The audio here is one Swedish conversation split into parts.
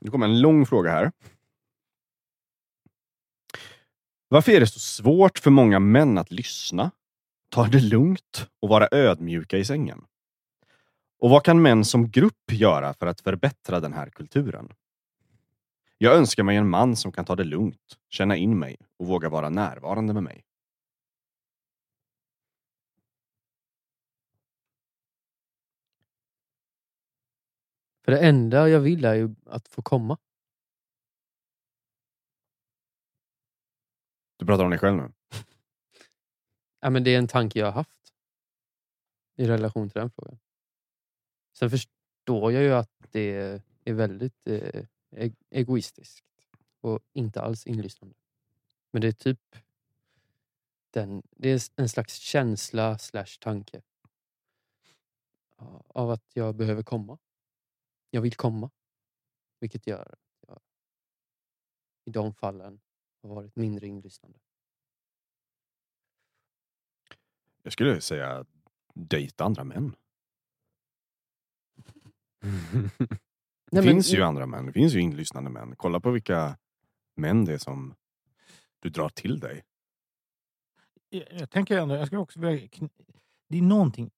Nu kommer en lång fråga här. Varför är det så svårt för många män att lyssna, ta det lugnt och vara ödmjuka i sängen? Och vad kan män som grupp göra för att förbättra den här kulturen? Jag önskar mig en man som kan ta det lugnt, känna in mig och våga vara närvarande med mig. För det enda jag vill är ju att få komma. Du pratar om dig själv nu? Ja, men det är en tanke jag har haft i relation till den frågan. Sen förstår jag ju att det är väldigt eh, e- egoistiskt och inte alls inlyssnande. Men det är typ den, det är en slags känsla slash tanke av att jag behöver komma. Jag vill komma. Vilket gör att jag i de fallen har varit mindre inlyssnande. Jag skulle säga dejta andra män. det Nej, finns men- ju andra män, det finns ju inlyssnande män. Kolla på vilka män det är som du drar till dig. Jag, jag tänker ändå, jag skulle också vilja... Det är någonting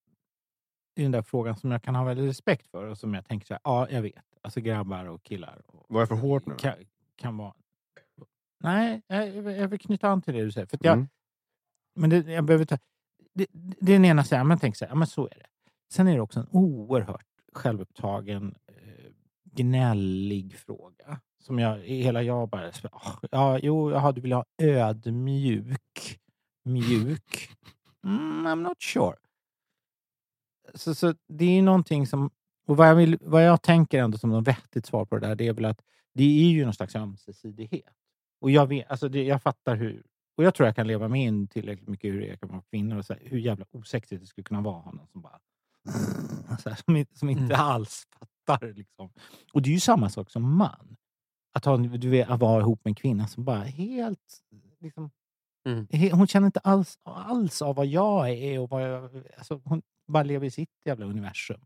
i den där frågan som jag kan ha väldigt respekt för och som jag tänker så här, ja, jag vet. Alltså grabbar och killar. Och, Vad är för hårt nu? kan, kan vara... Nej, jag, jag vill knyta an till det du säger. För jag, Mm. Men det, jag behöver ta, det, det är den ena sidan, man tänker så här, ja men så är det. Sen är det också en oerhört självupptagen, eh, gnällig fråga. Som jag, hela jag bara, "Ah, ja, jo, jaha, du vill ha ödmjuk, mjuk. Mm, I'm not sure. Så, så det är någonting som, och vad jag, vill, vad jag tänker ändå som något vettigt svar på det där, det är väl att det är ju någon slags ömsesidighet. Och jag, vet, alltså det, jag fattar hur, och jag tror jag kan leva med in tillräckligt mycket hur det kan vara kvinnor och så här, hur jävla osexigt det skulle kunna vara att som bara här, som, som inte Mm. alls fattar. Liksom. Och det är ju samma sak som man. Att, ha, du vet, att vara ihop med en kvinna som bara helt... Liksom, Mm. hon känner inte alls, alls av vad jag är. Och vad jag, alltså, hon bara lever i sitt jävla universum.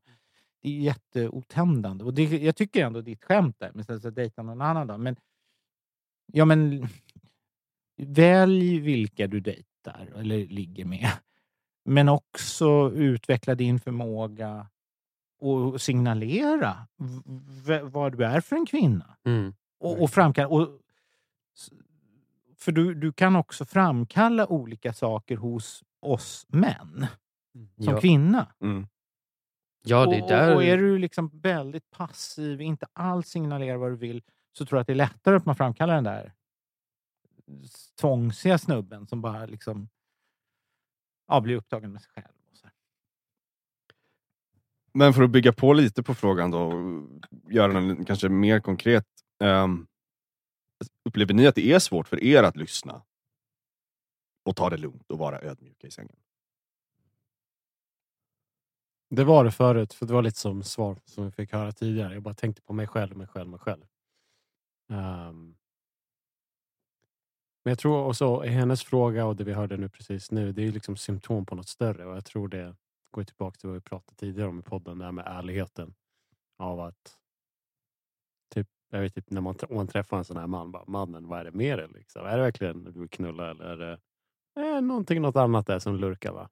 Det är jätteotändande. Och det, jag tycker ändå ditt skämt där med att dejta någon annan. Då. Men, ja, men välj vilka du dejtar eller ligger med. Men också utveckla din förmåga och signalera vad du är för en kvinna. Mm. Och, och framkalla, och, för du, du kan också framkalla olika saker hos oss män som Ja. kvinna. Mm. ja, det är och, där... och är du liksom väldigt passiv, inte alls signalerar vad du vill, så tror jag att det är lättare att man framkallar den där tvångsiga snubben som bara liksom ja, blir upptagen med sig själv. Och. Men för att bygga på lite på frågan då, och göra den kanske mer konkret. ehm, upplever ni att det är svårt för er att lyssna? Och ta det lugnt och vara ödmjuka i sängen? Det var det förut, för det var lite som svar som vi fick höra tidigare. Jag bara tänkte på mig själv, mig själv, mig själv. Um, men jag tror också hennes fråga och det vi hörde nu precis nu, det är ju liksom symptom på något större och jag tror det går tillbaka till vad vi pratade tidigare om i podden, det här med ärligheten. Av att typ, jag vet inte, när man, man träffar en sån här man, bara, mannen vad är det med dig? Liksom? Är det verkligen du vill knulla eller är det eh, någonting något annat där som lurkar? Va?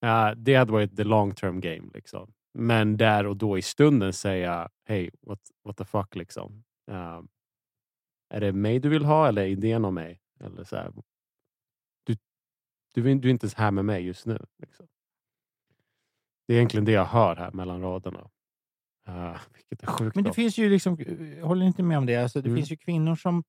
Ja, det hade varit the long term game. Liksom. Men där och då i stunden säga hej, what, what the fuck liksom. Um, är det mig du vill ha eller idén om mig? Eller så här, du, du, du är inte ens här med mig just nu. Liksom. Det är egentligen det jag hör här mellan raderna. Uh, vilket är sjukt. Men det då. finns ju liksom, jag håller inte med om det, alltså, det Mm. finns ju kvinnor som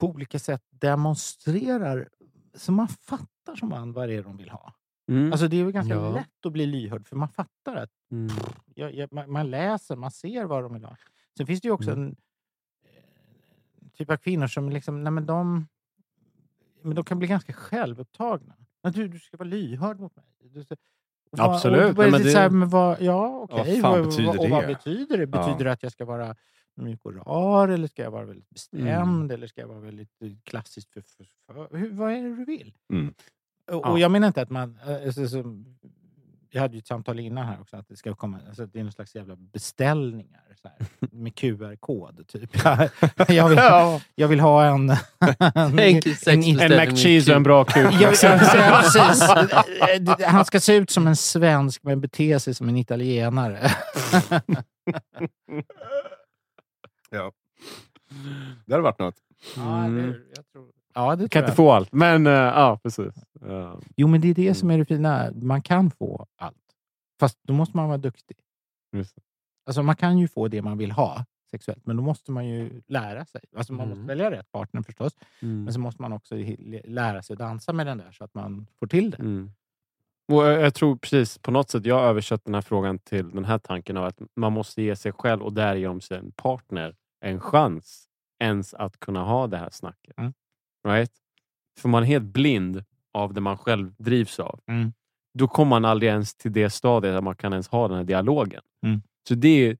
på olika sätt demonstrerar så man fattar som man vad det är de vill ha. Mm. Alltså det är ganska Ja. lätt att bli lyhörd för man fattar att Mm. jag, jag, man, man läser, man ser vad de vill ha. Sen finns det ju också Mm. en eh, typ av kvinnor som liksom, nej men de, men de kan bli ganska självupptagna. Men du, du ska vara lyhörd mot mig. Du, och vad- Absolut, Och, är men det... så här, men vad, ja, okej. fan vad- betyder vad- och vad det? betyder det? Ja. Det att jag ska vara mjuk och rar eller ska jag vara väldigt bestämd Mm. eller ska jag vara väldigt eh, klassiskt för, för, för hur, Vad är det du vill? Mm. Och, Ja. jag menar inte att man... eh, Alltså, som, jag hade ju ett samtal innan här också, att det ska komma, alltså det är någon slags jävla beställningar så här, med QR-kod. Typ. jag, vill, jag vill ha en... en, en- En. McCheese och en bra kuk. jag, jag, jag, precis. Han ska se ut som en svensk men bete sig som en italienare. Det hade varit något. Ja, Mm. det, jag tror, ja, det Kan inte få allt, men eh, ja, precis. Ja. Jo, men det är det som är det fina. Man kan få allt. Fast då måste man vara duktig. Just det. Alltså man kan ju få det man vill ha sexuellt, men då måste man ju lära sig. Alltså man Mm. måste välja rätt partner förstås, men så måste man också hi- lära sig att dansa med den där så att man får till det. Mm. Och jag, jag tror precis, på något sätt, jag har översatt den här frågan till den här tanken av att man måste ge sig själv och därigenom sin partner en chans ens att kunna ha det här snacket. Mm. Right? För man är helt blind av det man själv drivs av. Mm. Då kommer man aldrig ens till det stadiet att man kan ens ha den här dialogen. Mm. Så det är, the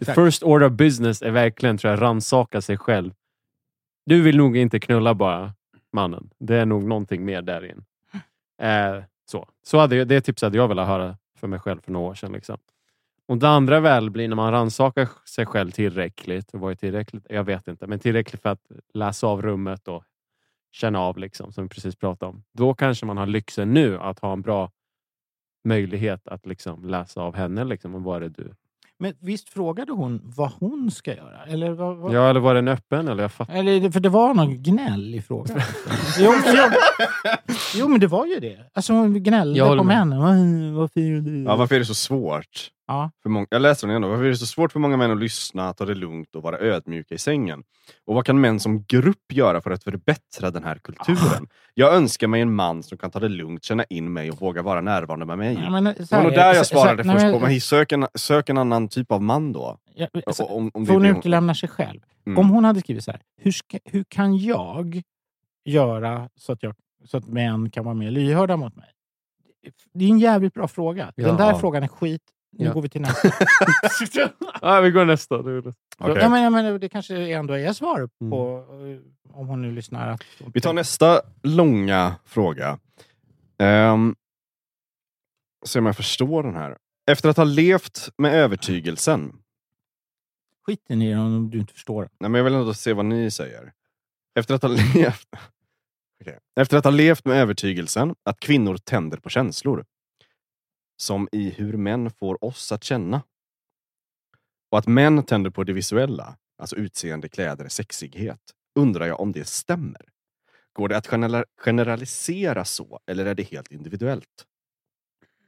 Exakt. first order of business är verkligen tror jag, rannsaka sig själv. Du vill nog inte knulla bara, mannen. Det är nog någonting mer där in. Eh, så så hade, jag- det tipset hade jag velat höra för mig själv för några år sedan. Liksom. Och det andra väl blir när man rannsakar sig själv tillräckligt. Vad är tillräckligt? Jag vet inte. Men tillräckligt för att läsa av rummet och känna av, liksom, som vi precis pratade om. Då kanske man har lyxen nu att ha en bra möjlighet att liksom läsa av henne. Liksom, och vad är det du... Men visst frågade hon vad hon ska göra? Eller, vad, vad? Ja, eller var den öppen? Eller jag fattar. Eller, för det var någon gnäll i frågan. jo, jo, jo, men det var ju det. Alltså hon gnällde på männen. "Vad- Varför är du... Ja, varför är det så svårt? Ja. För många, jag läste den igen då. Varför är det så svårt för många män att lyssna, ta det lugnt och vara ödmjuka i sängen? Och vad kan män som grupp göra för att förbättra den här kulturen? Jag önskar mig en man som kan ta det lugnt, känna in mig och våga vara närvarande med mig. Ja, men, så det var här- nog där jag så- så- svarade nej, först men- på, men sök en, sök en annan typ av man då. Ja, så- om, om det För hon det hon- utelämnar sig själv. Mm. Om hon hade skrivit så här, hur, ska, hur kan jag göra så att, jag, så att män kan vara mer lyhörda mot mig? Det är en jävligt bra fråga. Den Ja. där frågan är skit. Nu Ja. går vi till nästa. ja, vi går nästa. Det är det. Okej. ja, men, ja, men det kanske ändå är svar Mm. på, eh, om hon nu lyssnar. Att, Vi tar nästa långa fråga. Um, se om jag förstår den här. Efter att ha levt med övertygelsen. Skiten i den om du inte förstår. den. Nej, men jag vill ändå se vad ni säger. Efter att ha levt... Okej. Efter att ha levt med övertygelsen att kvinnor tänder på känslor. Som i hur män får oss att känna. Och att män tänder på det visuella, alltså utseende, kläder, sexighet. Undrar jag om det stämmer. Går det att genera- generalisera så, eller är det helt individuellt?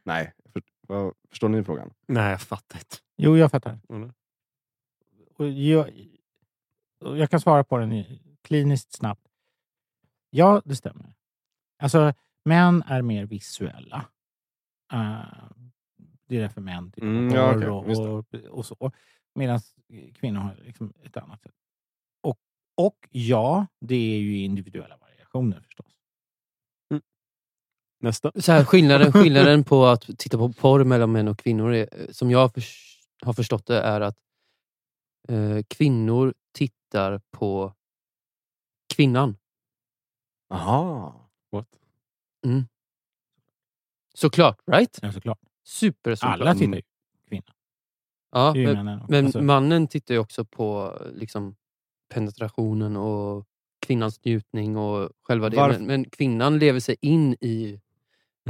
Nej, för, vad, förstår ni frågan? Nej, jag fattar inte. Jo, jag fattar. Mm. Och jag, jag kan svara på den kliniskt snabbt. Ja, det stämmer. Alltså, män är mer visuella. Eh, det är därför män tittar på Mm, ja, det. och, och, och så. Medan kvinnor har liksom ett annat sätt. Och, och ja, det är ju individuella variationer förstås. Nästa. Så här, skillnaden, skillnaden på att titta på porr mellan män och kvinnor, är, som jag har förstått det, är att eh, kvinnor tittar på kvinnan. Aha. What? Såklart, right? Ja, såklart. Super såklart. Alla tittar ju. Ja, Det är ju men, männen men Alltså, mannen tittar ju också på liksom, penetrationen och kvinnans njutning och själva det. Men, men kvinnan lever sig in i...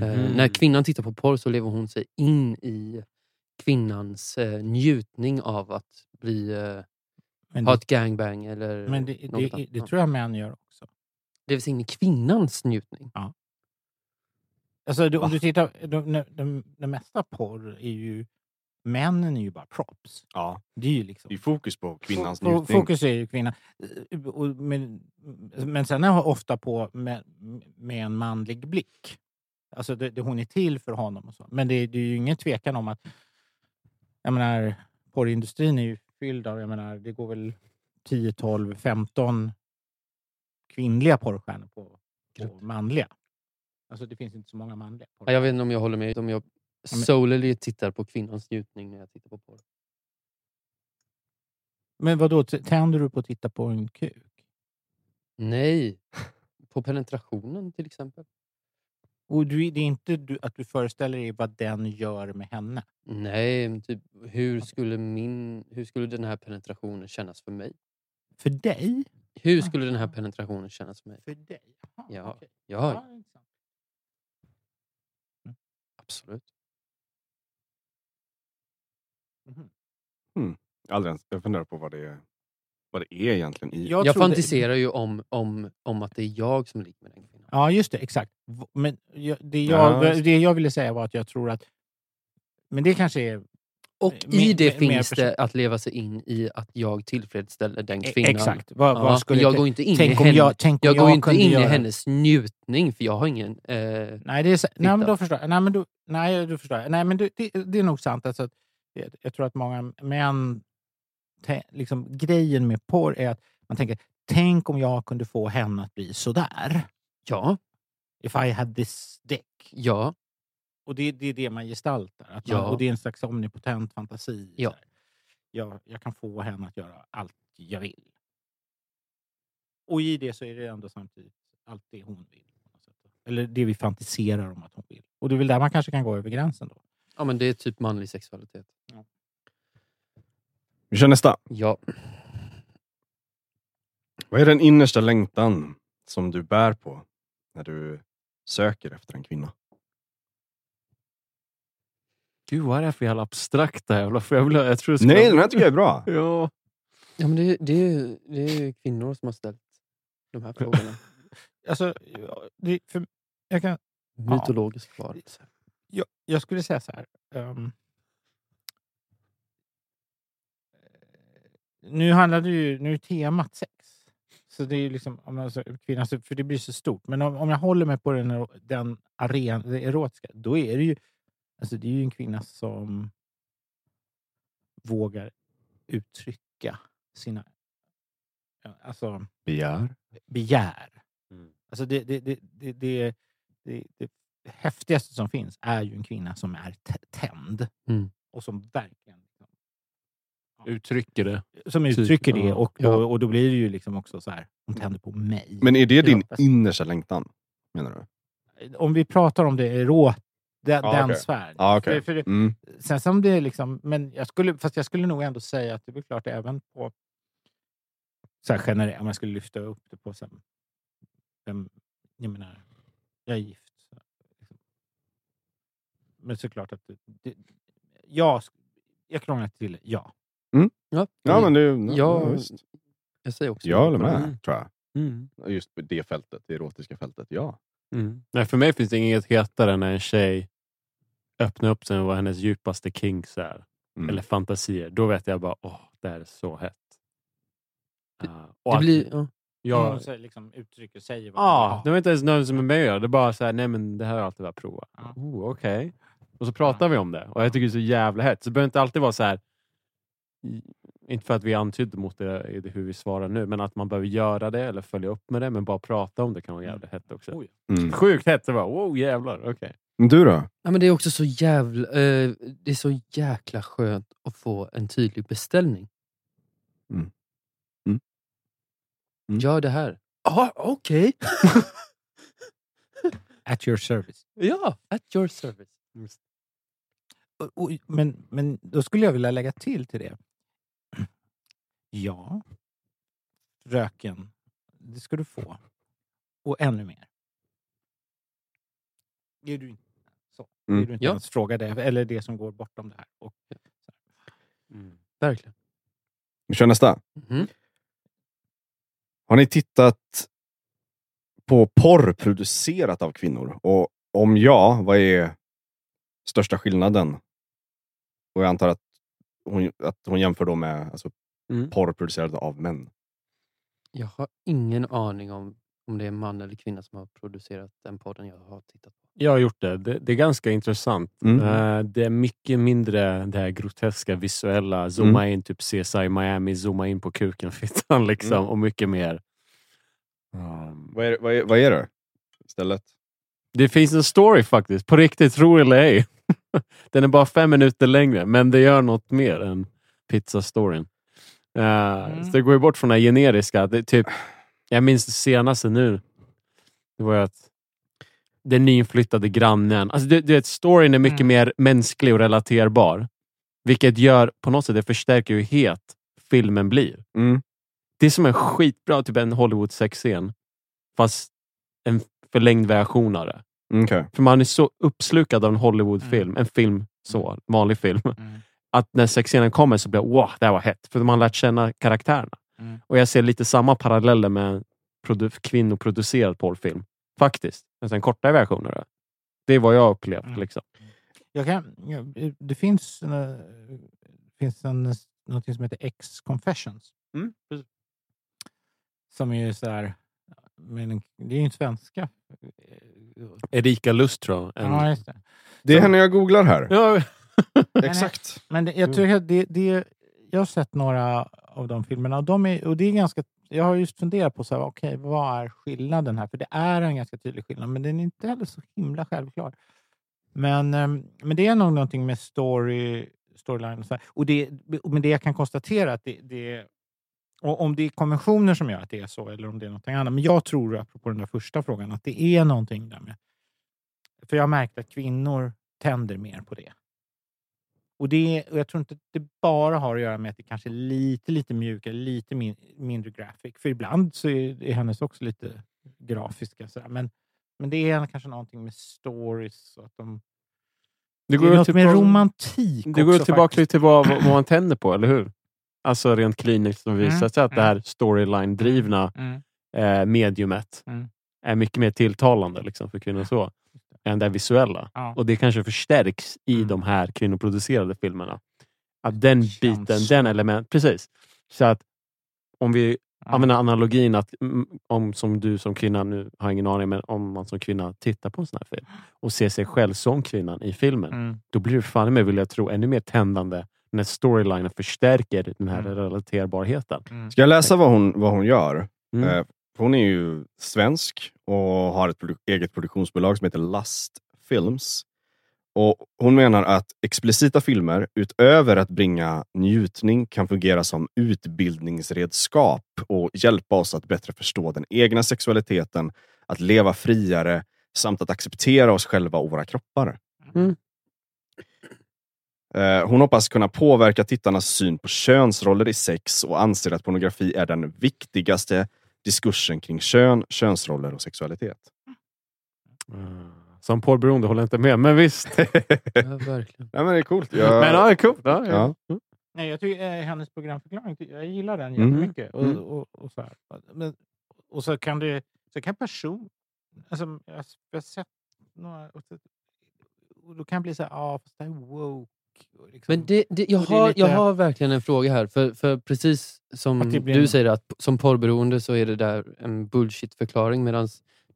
Eh, Mhm. När kvinnan tittar på porr så lever hon sig in i kvinnans eh, njutning av att bli, eh, ha det, ett gangbang eller men det, det, det, Ja. tror jag män gör också. lever sig in i kvinnans njutning. Alltså, du, om du tittar, de, de, de, det mesta porr är ju... Männen är ju bara props. Ja, Det är ju liksom... det är fokus på kvinnans njutning. Fokus är ju kvinna. Och- Men, men sen är ofta på med, med en manlig blick. Alltså det, det, hon är till för honom. och så. Men det, det är ju ingen tvekan om att jag menar, porrindustrin är ju fylld av, jag menar, det går väl 10, 12, 15 kvinnliga porrstjärnor på, på manliga. Alltså det finns inte så många manliga. Ja, Jag vet inte om jag håller med. Om jag solely tittar på kvinnans njutning när jag tittar på porr. Men vad då tänder du på att titta på en kuk? Nej, på penetrationen till exempel. Och du, det är inte du, att du föreställer dig vad den gör med henne? Nej, typ, hur, skulle min, hur skulle den här penetrationen kännas för mig? För dig? Hur skulle den här Aha. penetrationen kännas för mig? För dig? Jaha, Ja. okej. Ja, Ja, absolut. Mhm. Aldrig ens, jag funderar på vad det, är, vad det är egentligen i... Jag, trodde- fantiserar ju om, om, om att det är jag som ligger med den kvinnan. Ja, just det. Exakt. Men jag, det, jag, Ja, det jag ville säga var att jag tror att... Men det kanske är... Och Mer- i det mer- mer finns det att leva sig in i att jag tillfredsställer den e- kvinnan. Exakt. Vad, Ja, vad skulle jag jag går inte in i tänk om henne. jag, tänk om Jag går inte in i hennes njutning för jag har ingen... Eh, Nej, det är, nej men då förstår jag. Nej, men då, nej, då förstår jag. Nej, men det, det, det är nog sant. Alltså, att jag, jag tror att många män... Te, liksom, grejen med porr är att man tänker, tänk om jag kunde få henne att bli sådär. ja, If I had this dick. ja, Och det, det är det man gestaltar. Att man, Ja. Och det är en slags omnipotent fantasi. Ja. Jag, jag kan få henne att göra allt jag vill. Och i det så är det ändå samtidigt allt det hon vill. Eller det vi fantiserar om att hon vill. Och det är väl där man kanske kan gå över gränsen då. ja, men det är typ manlig sexualitet. Vi kör nästa. Ja. Vad är den innersta längtan som du bär på när du söker efter en kvinna? Gud, vad är det för jävla abstrakta jävla frågor? Jag, jag tror det ska Nej, den här tycker jag är bra. Ja. ja men det, det, är, det är kvinnor som har ställt de här frågorna. Alltså, ja, det, för, jag, kan, Mytologiskt svar. jag, jag skulle säga så här. ehm, nu handlar det ju, nu är temat sex. Så det är ju liksom, om man, säger kvinna, så- för det blir så stort. Men om, om jag håller mig på den, den aren, det erotiska, då är det ju, alltså det är ju en kvinna som vågar uttrycka sina alltså, Begär. begär. Mm. Alltså det, det, det, det, det, det, det häftigaste som finns är ju en kvinna som är tänd. Mm. Och som verkligen liksom, Uttrycker det. som Typ, uttrycker det. Och då, Ja. och då blir det ju liksom också så här, hon tänder på mig. Men är det din innersta längtan? Menar du? Om vi pratar om det erot, den, Ja, den sfären. Ja, okej. För, för det, Mm. sen som det är liksom, men jag skulle, fast jag skulle nog ändå säga att det är klart även på så här generellt, om jag skulle lyfta upp det på sen, vem, jag menar, jag är gift. Så, liksom. Men såklart att det, det, jag, jag krånglar till det, ja. Ja, Ja, men det, ja, Ja, ja, visst. jag säger också jag ja håller med, Mm. tror jag. Mm. Just på det fältet, det erotiska fältet, ja. Mm. Nej, för mig finns det inget hetare när en tjej öppnar upp sig och vad hennes djupaste kinks är. Mm. Eller fantasier. Då vet jag bara, åh, det här är så hett. Uh, och Det att blir, ja. jag, Hon så, liksom, uttrycker, säger vad Ja, hon vill det var inte ens någon som är med göra. Det är bara så här, nej men det här har jag alltid velat prova. Ja. Oh, Okej. Och så pratar vi om det. Och jag tycker det är så jävla hett. Så det behöver inte alltid vara så här. Inte för att vi antydde mot det i det hur vi svarar nu, men att man behöver göra det eller följa upp med det. Men bara prata om det kan vara jävligt hett också. Oj. Mm. Sjukt hett. Så bara, wow jävlar. Okej. Men du då? Ja, men det är också så jävla, eh, det är så jäkla skönt att få en tydlig beställning. Mm. Mm. Mm. Gör det här. Ja, okej. At your service. ja, at your service. Och- och- Men, men då skulle jag vilja lägga till till det. Ja, röken, det ska du få. Och ännu mer. Är du inte, Mm. är du inte Ja. ens fråga det, eller det som går bortom det här. Och, Mm. Verkligen. Vi kör nästa. Mhm. Har ni tittat på porr producerat av kvinnor? Och om ja, vad är största skillnaden? Och jag antar att hon, att hon jämför då med alltså, Mm. porr producerad av män. Jag har ingen aning om om det är man eller kvinna som har producerat den podden jag har tittat på. Jag har gjort det. Det, det är ganska intressant. Mm. Eh, det är mycket mindre det här groteska visuella. Zooma in, typ CSI Miami, zooma in på kuken, fittan liksom. Mm. Och mycket mer. Um, Vad är, vad är, vad är det istället? Det finns en story faktiskt, på riktigt, tro eller ej. Den är bara fem minuter längre, men det gör något mer än pizzastoryn. Uh, Mm. Så det går ju bort från det här generiska. Det typ, jag minns det senaste nu. Det var ju att den nyinflyttade grannen. Alltså det, det, storyn är mycket Mm. mer mänsklig och relaterbar. Vilket gör på något sätt, det förstärker hur het filmen blir. Mm. Det är som en skitbra typ en Hollywood sexscen. Fast en förlängd version av det. Okej. För man är så uppslukad av en Hollywoodfilm, en film så, vanlig film. Mm. Att när sexscenen kommer så blir det wow, det här var hett. För man har lärt känna karaktärerna. Mm. Och jag ser lite samma paralleller med produ- kvinnoproducerad porrfilm. Faktiskt. Men sen kortare versioner. då. Det är vad jag har upplevt. Mm. Liksom. Jag kan, ja, det finns, eh, finns en, något som heter X-Confessions. Mm. Som är så här, men det är ju en svenska. Erika Lust tror jag. En... Ja, just det. Det är henne jag googlar här. Ja, Exakt. Men det, jag, tycker att det, det, jag har sett några av de filmerna och, de är, och det är ganska... Jag har just funderat på så här, okay, vad är skillnaden här? För det är en ganska tydlig skillnad, men den är inte heller så himla självklar. Men, ehm, men det är nog någonting med story, storyline och så här. Och det, men det jag kan konstatera att det, det och om det är konventioner som gör att det är så eller om det är någonting annat. Men jag tror, apropå den där första frågan, att det är någonting där med... För jag har märkt att kvinnor tänder mer på det. Och, det, och jag tror inte att det bara har att göra med att det kanske är lite, lite mjukare, lite min, mindre graphic. För ibland så är, är hennes också lite grafiska. Så Men, men det är kanske någonting med stories. Och att de, det det är går något med tillbaka, romantik det går också, tillbaka faktiskt. lite till vad, vad man tänder på, eller hur? Alltså rent kliniskt som visar Mm, sig att det mm. här storyline-drivna Mm, eh, mediumet Mm. är mycket mer tilltalande liksom, för kvinnor så, än det visuella. ja. Och det kanske förstärks i Mm. de här kvinnoproducerade filmerna. Att den biten, den element, precis. Så att om vi Ja. använder analogin att mm, om som du som kvinna, nu har jag ingen aning, men om man som kvinna tittar på en sån här film och ser sig själv som kvinnan i filmen, Mm. då blir det fan med, vill jag tro, ännu mer tändande när storylinen förstärker den här Mm. relaterbarheten. Mm. Ska jag läsa vad hon, vad hon gör? Mm. Hon är ju svensk och har ett produ- eget produktionsbolag som heter Lust Films. Och Hon menar att explicita filmer, utöver att bringa njutning, kan fungera som utbildningsredskap och hjälpa oss att bättre förstå den egna sexualiteten, att leva friare samt att acceptera oss själva och våra kroppar. Mm. Eh, Hon hoppas kunna påverka tittarnas syn på könsroller i sex och anser att pornografi är den viktigaste diskursen kring kön, könsroller och sexualitet. Mm. Som porrberoende håller jag inte med, men visst. Ja, verkligen. Ja, men det är coolt. Jag, Men ja, det är coolt. Ja, ja. Ja. Nej, jag tycker eh, hennes programförklaring, jag gillar den Mm. jättemycket. Och, Mm. och, och, så här. Men, och så kan det, så kan person, alltså, jag, har- jag har sett några, och, så, och då kan jag bli så här, ja, fast det här är woke. Liksom. Men det, det, jag, har, lite- jag har verkligen en fråga här. För, för precis som blir du säger, att som porrberoende så är det där en bullshit-förklaring. Medan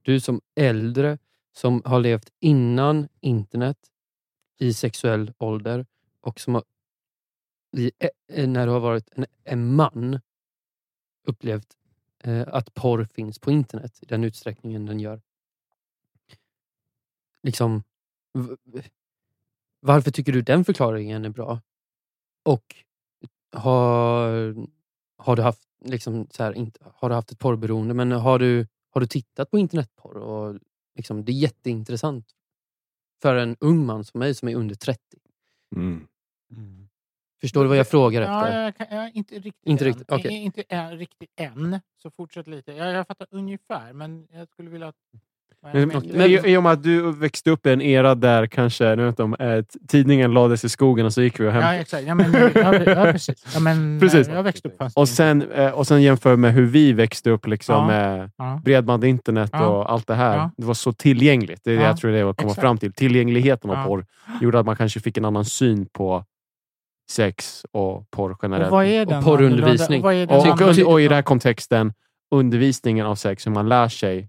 du som äldre, som har levt innan internet i sexuell ålder och som har, i, eh, när du har varit en, en man upplevt eh, att porr finns på internet i den utsträckningen den gör. Liksom, varför tycker du den förklaringen är bra? Och har, har, du, haft, liksom, så här, inte, har du haft ett porrberoende, men har du, har du tittat på internetporr? Och, liksom, det är jätteintressant för en ung man som mig som är under 30. Mm. Förstår du vad jag frågar Ja, efter? jag kan, jag, inte riktigt Inte än. riktigt, okej. I- Inte ä, riktigt än, så fortsätt lite. Jag, jag fattar ungefär, men jag skulle vilja... att- Men, men- men, i, och med att du växte upp i en era där kanske vet om, eh, tidningen lades i skogen och så gick vi och Ja, hämtade. exakt. Ja, men, ja, ja, precis. Ja, men, Precis. Jag växte upp Och sen, eh, och sen jämför med hur vi växte upp liksom, Ja. med Ja. bredband, internet Ja. och allt det här. Ja. Det var så tillgängligt. Det är det Ja, jag tror det är att komma exakt. fram till. Tillgängligheten av Ja. porr gjorde att man kanske fick en annan syn på sex och porr generellt. Och den porrundervisning. Och, och, och i den här kontexten, undervisningen av sex, hur man lär sig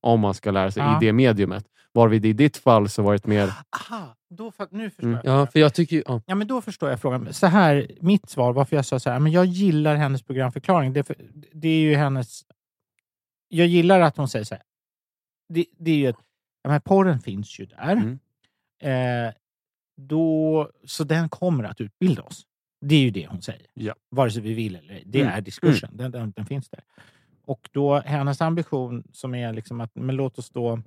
om man ska lära sig Ja. i det mediumet. Varvid i ditt fall så var det mer... Aha, då, för, nu förstår Mm. jag. Ja, för jag tycker. Ja. Ja, men då förstår jag frågan. Så här, mitt svar, varför jag sa så här, men jag gillar hennes programförklaring. Det, är för, det är ju hennes... Jag gillar att hon säger så här. Det, det är ju att, ja, men porren finns ju där. Mm. Eh, då, så den kommer att utbilda oss. Det är ju det hon säger. Ja. Vare sig vi vill eller ej. Det Mm. är diskursen. Den, den, den finns där. Och då hennes ambition som är liksom att, men låt oss då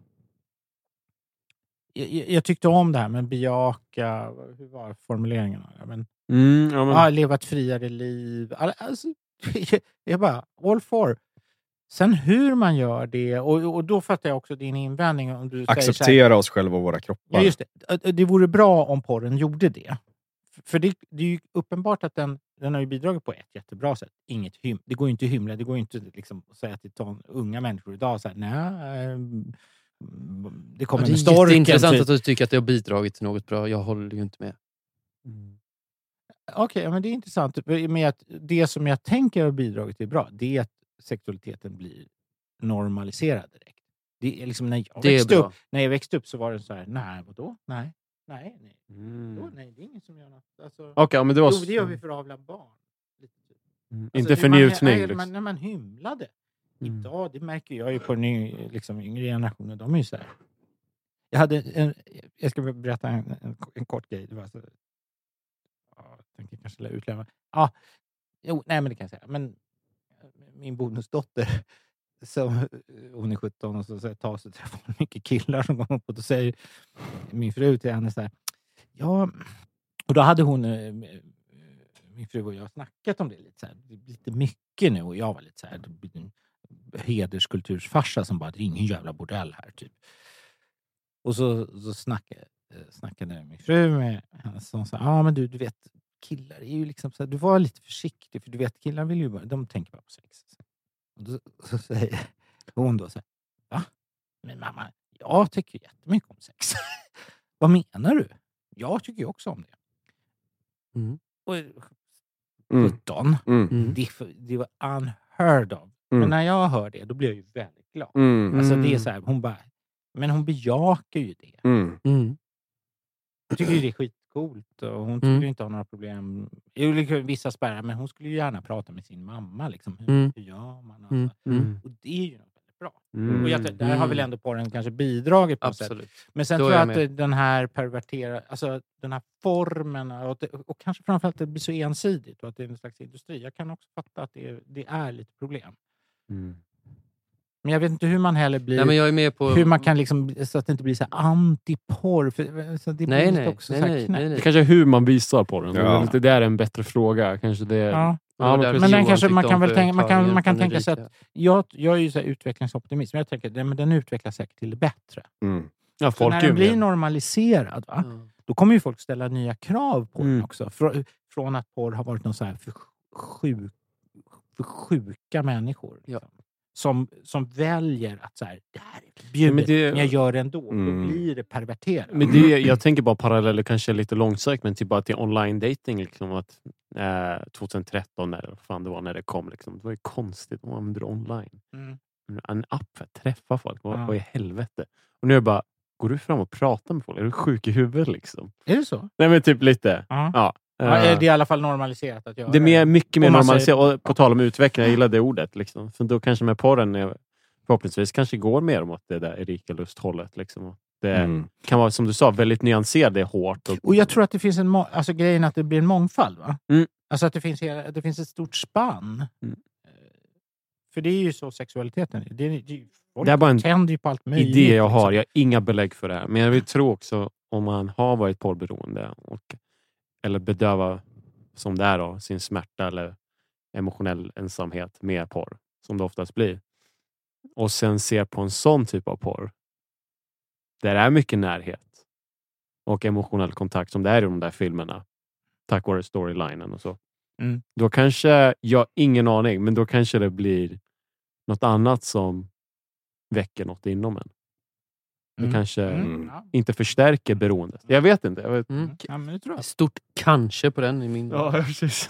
jag, jag- tyckte om det här med bejaka, hur var formuleringarna? Men, Mm, ja, men, ja, leva ett friare liv. All- Alltså, jag bara, all for. Sen hur man gör det, och, och då fattar jag också din invändning. Om du säger så här, Acceptera oss själva och våra kroppar. Ja, just det. Det vore bra om porren gjorde det. För det, det är ju uppenbart att den, den har ju bidragit på ett jättebra sätt. Inget hym, det går ju inte att hymla. Det går ju inte liksom att säga till ton, unga människor idag så här, nej, ehm, det Ja, kommer det med är storken. jätteintressant typ. att du tycker att det har bidragit till något bra. Jag håller ju inte med. Mm. Okej, ja, men det är intressant. Med att det som jag tänker har bidragit till bra, det är att sexualiteten blir normaliserad direkt. Det är liksom när jag, Det är växte upp, när jag växte upp så var det så här, nej, vadå? Nej, nej, nej. Mm. Vadå? nej det är ingen som gör något. Alltså, ja, men det var... jo, det gör vi för att avla barn. Typ. Mm. Alltså, Inte för njutning. nej, liksom. man, när man hymlade. Mm. Idag, det märker jag ju på den liksom, yngre generationen. De är ju så här. Jag, hade en, jag ska berätta en, en, en kort grej. Det var så, ja, jag tänker kanske utlämna. Ja, jo, nej, men det kan jag säga. Men eh, min bonusdotter, som, eh, hon är 17 och så, så tar sig träffar hon mycket killar som kommer upp och då säger min fru till henne så här. Ja, och då hade hon, eh, eh, min fru och jag snackat om det lite, så här, det blir lite mycket nu och jag var lite så här, en hederskultursfarsa som bara, det är ingen jävla bordell här typ. Och så, så snackade, snackade min fru med henne som sa, ja ah, men du, du vet, killar är ju liksom så här, du var lite försiktig för du vet killar vill ju bara, de tänker bara på sex. Och då, så säger hon då så här, va? Men mamma, jag tycker jättemycket om sex. Vad menar du? Jag tycker ju också om det. Mm. Och Mm. 17, Mm. Mm. det, är för- det var unheard of. Men Mm. när jag hör det, då blir jag ju väldigt glad. Mm. Alltså det är Mm. så här, hon bara, men hon bejakar ju det. Mm. Mm. Hon tycker ju det är skitcoolt och hon skulle Mm. inte ha några problem. Vissa spärrar, men hon skulle ju gärna prata med sin mamma. Liksom. Hur, Mm. hur gör man? Och, Mm. så. Mm. och det är ju något väldigt bra. Mm. Och jag, där har väl ändå porren kanske bidragit på något sätt. Absolut. Men sen Då tror jag jag att den här pervertera, alltså den här formen och, det, och kanske framförallt att det blir så ensidigt och att det är en slags industri. Jag kan också fatta att det är, det är lite problem. Mm. Men jag vet inte hur man heller blir... Nej, men jag är med på... hur man kan liksom, så att det inte blir så antiporr. För, så det blir Nej, nej. också nej, så nej, nej, nej. Det kanske är hur man visar på den. Ja. Det där är en bättre fråga. Kanske det. Ja. Var men Men den kanske- man kan väl tänka- man kan- man kan tänka sig Erika. Jag, jag är ju så här utvecklingsoptimist, men jag tänker att den utvecklas säkert till det bättre. Mm. Ja, Så folk när den blir med. normaliserad, va? Ja. då kommer ju folk ställa nya krav på den Mm. också. Frå, från att porr har varit någon så här för, sjuk, för sjuka människor. Ja. Som, som väljer att så här, det här förbjudet, men det- men jag gör det ändå. Mm. Då blir det perverterat. Men det, jag tänker bara paralleller, kanske lite långsökt, men typ bara till online dating. Liksom, att, eh, 2013, eller vad fan det var när det kom. Liksom, det var ju konstigt. De använder online. Mm. En app för att träffa folk. Vad, Ja. i helvete? Och nu är det bara, går du fram och pratar med folk? Är du sjuk i huvudet? Liksom? Är det så? Nej men typ lite. Ja. Ja. Ja, Eh, är det i alla fall normaliserat att göra det är mer, mycket mer normaliserat. Och på tal om utveckling, jag gillar det ordet. Liksom. För då kanske med porren, är, förhoppningsvis kanske går mer mot det där Erika Lust-hållet. Liksom. Det Mm. kan vara, som du sa, väldigt nyanserad. Det är hårt. Och, Och jag tror att det finns en alltså grejen är att det blir en mångfald. Va? Mm. Alltså att det finns, hela, det finns ett stort spann. Mm. Eh, För det är ju så sexualiteten är. Det är, det är, folk Det är bara en tänder ju på allt möjligt. idé jag har. liksom. Jag har inga belägg för det här. Men jag vill tro också om man har varit porrberoende och, eller bedöva som det är då, sin smärta eller emotionell ensamhet med porr, som det oftast blir. Och sen ser på en sån typ av porr där det är mycket närhet och emotionell kontakt som det är i de där filmerna. Tack vare storylinen och så. Mm. Då kanske, jag har ingen aning, men då kanske det blir något annat som väcker något inom en. Det Mm. kanske Mm. Ja. inte förstärker beroendet. Jag vet inte. Jag vet. Mm. Ja, men det tror jag. Stort kanske på den i min... precis.